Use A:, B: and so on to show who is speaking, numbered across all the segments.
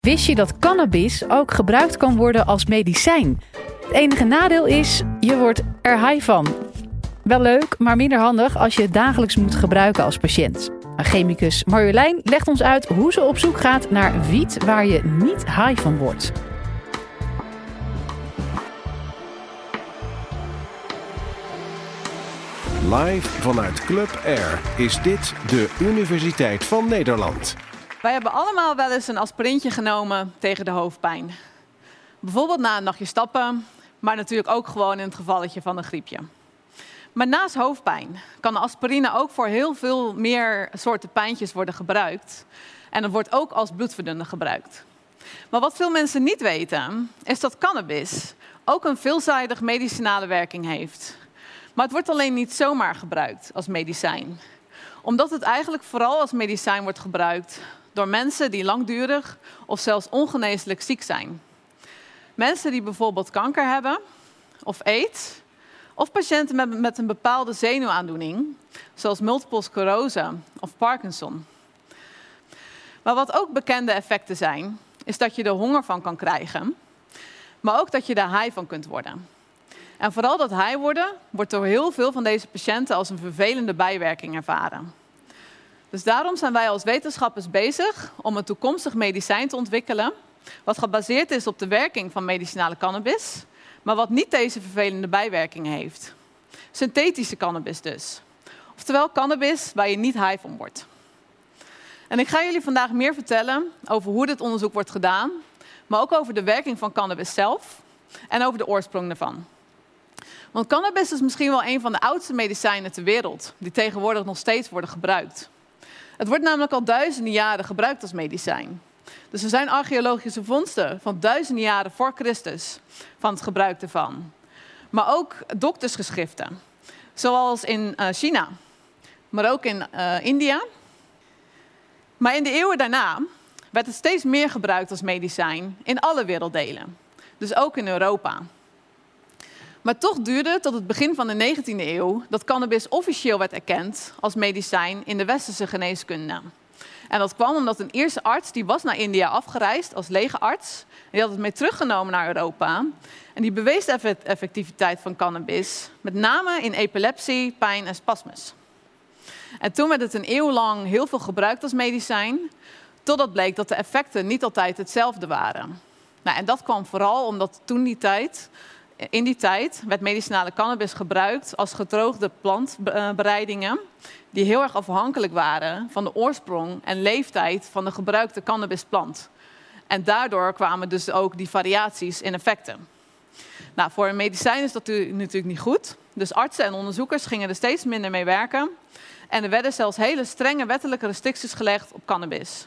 A: Wist je dat cannabis ook gebruikt kan worden als medicijn? Het enige nadeel is, je wordt er high van. Wel leuk, maar minder handig als je het dagelijks moet gebruiken als patiënt. Chemicus Marjolein legt ons uit hoe ze op zoek gaat naar wiet waar je niet high van wordt.
B: Live vanuit Club Air is dit de Universiteit van Nederland.
C: Wij hebben allemaal wel eens een aspirintje genomen tegen de hoofdpijn. Bijvoorbeeld na een nachtje stappen, maar natuurlijk ook gewoon in het gevalletje van een griepje. Maar naast hoofdpijn kan aspirine ook voor heel veel meer soorten pijntjes worden gebruikt. En het wordt ook als bloedverdunner gebruikt. Maar wat veel mensen niet weten, is dat cannabis ook een veelzijdig medicinale werking heeft. Maar het wordt alleen niet zomaar gebruikt als medicijn. Omdat het eigenlijk vooral als medicijn wordt gebruikt door mensen die langdurig of zelfs ongeneeslijk ziek zijn. Mensen die bijvoorbeeld kanker hebben of aids, of patiënten met, met een bepaalde zenuwaandoening, zoals multiple sclerose of Parkinson. Maar wat ook bekende effecten zijn, is dat je er honger van kan krijgen, maar ook dat je daar high van kunt worden. En vooral dat high worden wordt door heel veel van deze patiënten als een vervelende bijwerking ervaren. Dus daarom zijn wij als wetenschappers bezig om een toekomstig medicijn te ontwikkelen, wat gebaseerd is op de werking van medicinale cannabis, maar wat niet deze vervelende bijwerkingen heeft. Synthetische cannabis dus. Oftewel cannabis waar je niet high van wordt. En ik ga jullie vandaag meer vertellen over hoe dit onderzoek wordt gedaan, maar ook over de werking van cannabis zelf en over de oorsprong daarvan. Want cannabis is misschien wel een van de oudste medicijnen ter wereld, die tegenwoordig nog steeds worden gebruikt. Het wordt namelijk al duizenden jaren gebruikt als medicijn. Dus er zijn archeologische vondsten van duizenden jaren voor Christus van het gebruik ervan. Maar ook doktersgeschriften, zoals in uh, China, maar ook in uh, India. Maar in de eeuwen daarna werd het steeds meer gebruikt als medicijn in alle werelddelen. Dus ook in Europa. Maar toch duurde tot het begin van de 19e eeuw dat cannabis officieel werd erkend als medicijn in de westerse geneeskunde. En dat kwam omdat een eerste arts, die was naar India afgereisd als legerarts. Die had het mee teruggenomen naar Europa. En die bewees de effectiviteit van cannabis, met name in epilepsie, pijn en spasmus. En toen werd het een eeuw lang heel veel gebruikt als medicijn, totdat bleek dat de effecten niet altijd hetzelfde waren. Nou, en dat kwam vooral omdat toen die tijd in die tijd werd medicinale cannabis gebruikt als gedroogde plantbereidingen, die heel erg afhankelijk waren van de oorsprong en leeftijd van de gebruikte cannabisplant. En daardoor kwamen dus ook die variaties in effecten. Nou, voor een medicijn is dat natuurlijk niet goed. Dus artsen en onderzoekers gingen er steeds minder mee werken. En er werden zelfs hele strenge wettelijke restricties gelegd op cannabis.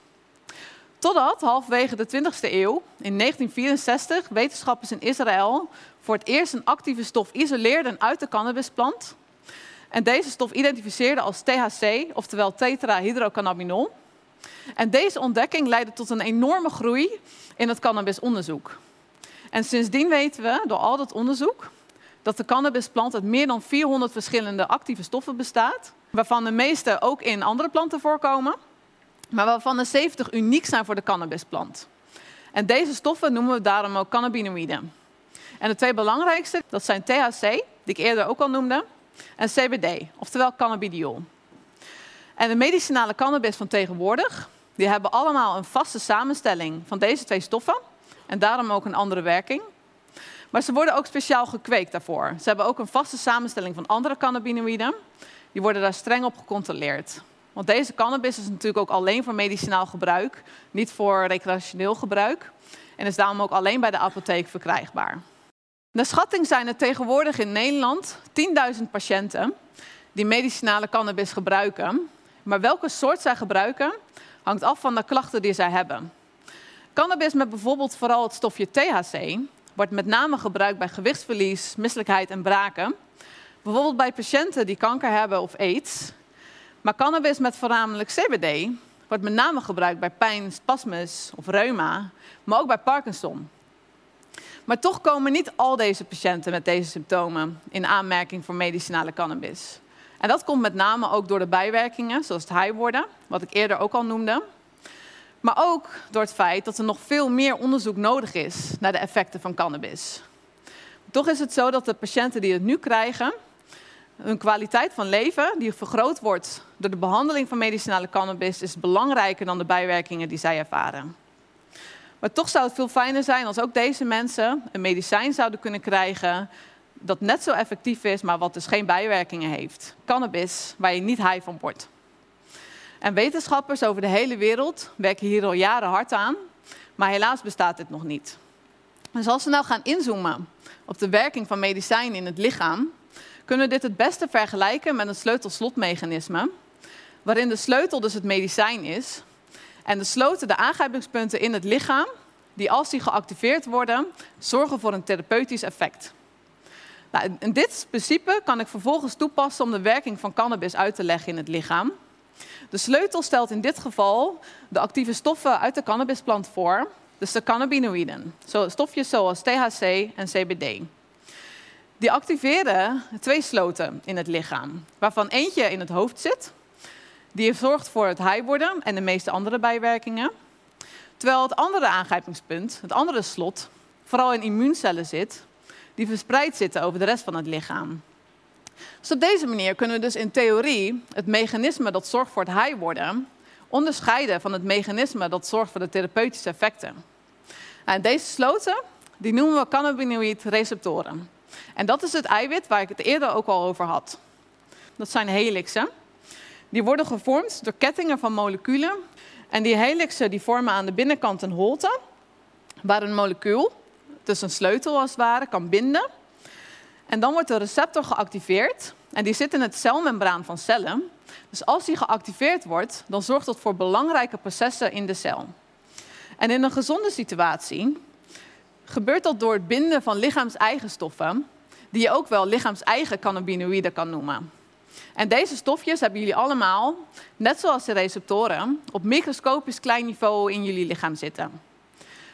C: Totdat halverwege de 20e eeuw, in 1964, wetenschappers in Israël voor het eerst een actieve stof isoleerden uit de cannabisplant. En deze stof identificeerden als THC, oftewel tetrahydrocannabinol. En deze ontdekking leidde tot een enorme groei in het cannabisonderzoek. En sindsdien weten we, door al dat onderzoek, dat de cannabisplant uit meer dan 400 verschillende actieve stoffen bestaat, waarvan de meeste ook in andere planten voorkomen, maar waarvan er 70 uniek zijn voor de cannabisplant. En deze stoffen noemen we daarom ook cannabinoïden. En de twee belangrijkste, dat zijn THC, die ik eerder ook al noemde, en CBD, oftewel cannabidiol. En de medicinale cannabis van tegenwoordig, die hebben allemaal een vaste samenstelling van deze twee stoffen en daarom ook een andere werking. Maar ze worden ook speciaal gekweekt daarvoor. Ze hebben ook een vaste samenstelling van andere cannabinoïden. Die worden daar streng op gecontroleerd. Want deze cannabis is natuurlijk ook alleen voor medicinaal gebruik, niet voor recreationeel gebruik. En is daarom ook alleen bij de apotheek verkrijgbaar. Naar schatting zijn er tegenwoordig in Nederland 10.000 patiënten die medicinale cannabis gebruiken. Maar welke soort zij gebruiken hangt af van de klachten die zij hebben. Cannabis met bijvoorbeeld vooral het stofje THC wordt met name gebruikt bij gewichtsverlies, misselijkheid en braken. Bijvoorbeeld bij patiënten die kanker hebben of aids. Maar cannabis met voornamelijk CBD wordt met name gebruikt bij pijn, spasmus of reuma, maar ook bij Parkinson. Maar toch komen niet al deze patiënten met deze symptomen in aanmerking voor medicinale cannabis. En dat komt met name ook door de bijwerkingen, zoals het high worden, wat ik eerder ook al noemde. Maar ook door het feit dat er nog veel meer onderzoek nodig is naar de effecten van cannabis. Toch is het zo dat de patiënten die het nu krijgen, hun kwaliteit van leven, die vergroot wordt door de behandeling van medicinale cannabis, is belangrijker dan de bijwerkingen die zij ervaren. Maar toch zou het veel fijner zijn als ook deze mensen een medicijn zouden kunnen krijgen dat net zo effectief is, maar wat dus geen bijwerkingen heeft. Cannabis, waar je niet high van wordt. En wetenschappers over de hele wereld werken hier al jaren hard aan, maar helaas bestaat dit nog niet. Dus als we nou gaan inzoomen op de werking van medicijnen in het lichaam, kunnen we dit het beste vergelijken met een sleutelslotmechanisme, waarin de sleutel dus het medicijn is en de sloten de aangrijpingspunten in het lichaam, die als die geactiveerd worden, zorgen voor een therapeutisch effect. Nou, dit principe kan ik vervolgens toepassen om de werking van cannabis uit te leggen in het lichaam. De sleutel stelt in dit geval de actieve stoffen uit de cannabisplant voor, dus de cannabinoïden, stofjes zoals THC en CBD. Die activeren twee sloten in het lichaam, waarvan eentje in het hoofd zit. Die zorgt voor het high worden en de meeste andere bijwerkingen. Terwijl het andere aangrijpingspunt, het andere slot, vooral in immuuncellen zit, die verspreid zitten over de rest van het lichaam. Dus op deze manier kunnen we dus in theorie het mechanisme dat zorgt voor het high worden onderscheiden van het mechanisme dat zorgt voor de therapeutische effecten. En deze sloten die noemen we cannabinoïd receptoren. En dat is het eiwit waar ik het eerder ook al over had. Dat zijn helixen. Die worden gevormd door kettingen van moleculen. En die helixen die vormen aan de binnenkant een holte, waar een molecuul, dus een sleutel als het ware, kan binden. En dan wordt de receptor geactiveerd. En die zit in het celmembraan van cellen. Dus als die geactiveerd wordt, dan zorgt dat voor belangrijke processen in de cel. En in een gezonde situatie gebeurt dat door het binden van lichaams-eigen stoffen, die je ook wel lichaams-eigen cannabinoïden kan noemen. En deze stofjes hebben jullie allemaal, net zoals de receptoren, op microscopisch klein niveau in jullie lichaam zitten.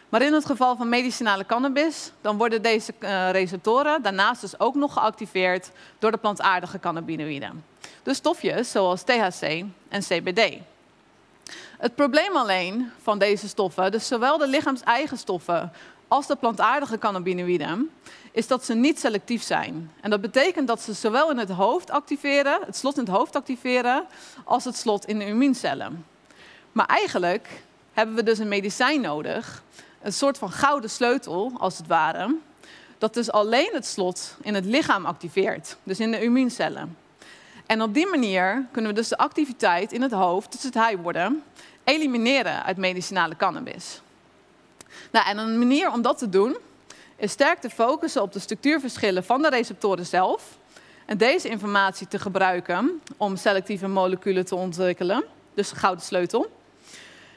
C: Maar in het geval van medicinale cannabis, dan worden deze uh, receptoren daarnaast dus ook nog geactiveerd door de plantaardige cannabinoïden. Dus stofjes zoals THC en CBD. Het probleem alleen van deze stoffen, dus zowel de lichaams-eigen stoffen als de plantaardige cannabinoïden, is dat ze niet selectief zijn. En dat betekent dat ze zowel in het hoofd activeren, het slot in het hoofd activeren, als het slot in de immuuncellen. Maar eigenlijk hebben we dus een medicijn nodig, een soort van gouden sleutel, als het ware, dat dus alleen het slot in het lichaam activeert, dus in de immuuncellen. En op die manier kunnen we dus de activiteit in het hoofd, dus het high worden, elimineren uit medicinale cannabis. Nou, en een manier om dat te doen is sterk te focussen op de structuurverschillen van de receptoren zelf. En deze informatie te gebruiken om selectieve moleculen te ontwikkelen. Dus de gouden sleutel.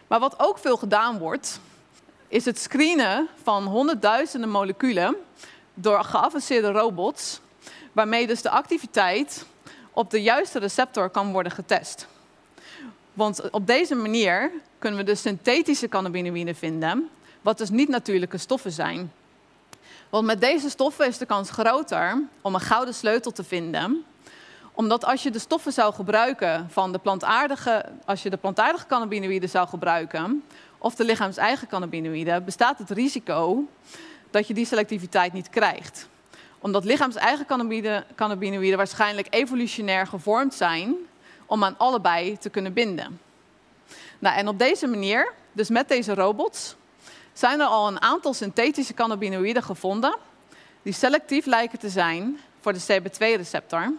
C: Maar wat ook veel gedaan wordt, is het screenen van honderdduizenden moleculen door geavanceerde robots, waarmee dus de activiteit op de juiste receptor kan worden getest. Want op deze manier kunnen we dus synthetische cannabinoïden vinden, wat dus niet natuurlijke stoffen zijn. Want met deze stoffen is de kans groter om een gouden sleutel te vinden. Omdat als je de stoffen zou gebruiken van de plantaardige, als je de plantaardige cannabinoïden zou gebruiken, of de lichaams-eigen cannabinoïden, bestaat het risico dat je die selectiviteit niet krijgt. Omdat lichaams-eigen cannabinoïden waarschijnlijk evolutionair gevormd zijn om aan allebei te kunnen binden. Nou, en op deze manier, dus met deze robots, zijn er al een aantal synthetische cannabinoïden gevonden die selectief lijken te zijn voor de CB2-receptor.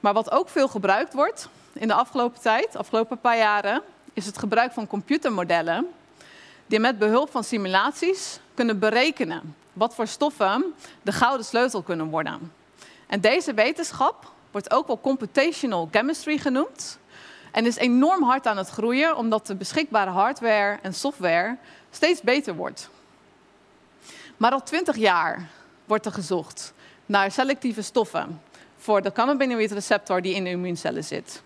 C: Maar wat ook veel gebruikt wordt in de afgelopen tijd, afgelopen paar jaren, is het gebruik van computermodellen die met behulp van simulaties kunnen berekenen wat voor stoffen de gouden sleutel kunnen worden. En deze wetenschap wordt ook wel computational chemistry genoemd en is enorm hard aan het groeien omdat de beschikbare hardware en software steeds beter wordt. Maar al twintig jaar wordt er gezocht naar selectieve stoffen voor de cannabinoïdreceptor die in de immuuncellen zit.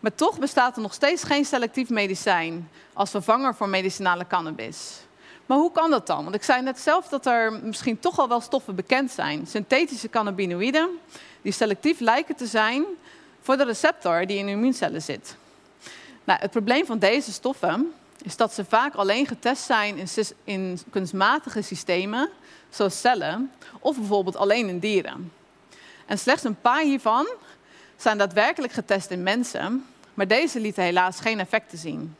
C: Maar toch bestaat er nog steeds geen selectief medicijn als vervanger voor medicinale cannabis. Maar hoe kan dat dan? Want ik zei net zelf dat er misschien toch al wel stoffen bekend zijn. Synthetische cannabinoïden die selectief lijken te zijn voor de receptor die in immuuncellen zit. Nou, het probleem van deze stoffen is dat ze vaak alleen getest zijn in, in kunstmatige systemen, zoals cellen, of bijvoorbeeld alleen in dieren. En slechts een paar hiervan zijn daadwerkelijk getest in mensen, maar deze lieten helaas geen effecten zien.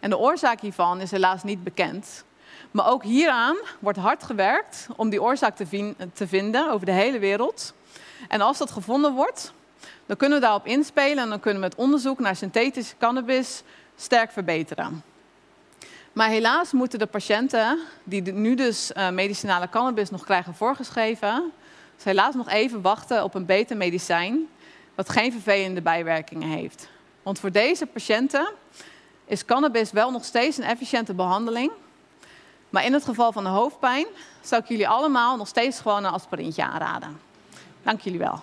C: En de oorzaak hiervan is helaas niet bekend. Maar ook hieraan wordt hard gewerkt om die oorzaak te vinden over de hele wereld. En als dat gevonden wordt, dan kunnen we daarop inspelen en dan kunnen we het onderzoek naar synthetische cannabis sterk verbeteren. Maar helaas moeten de patiënten die nu dus uh, medicinale cannabis nog krijgen voorgeschreven, dus helaas nog even wachten op een beter medicijn, wat geen vervelende bijwerkingen heeft. Want voor deze patiënten is cannabis wel nog steeds een efficiënte behandeling. Maar in het geval van de hoofdpijn zou ik jullie allemaal nog steeds gewoon een aspirintje aanraden. Dank jullie wel.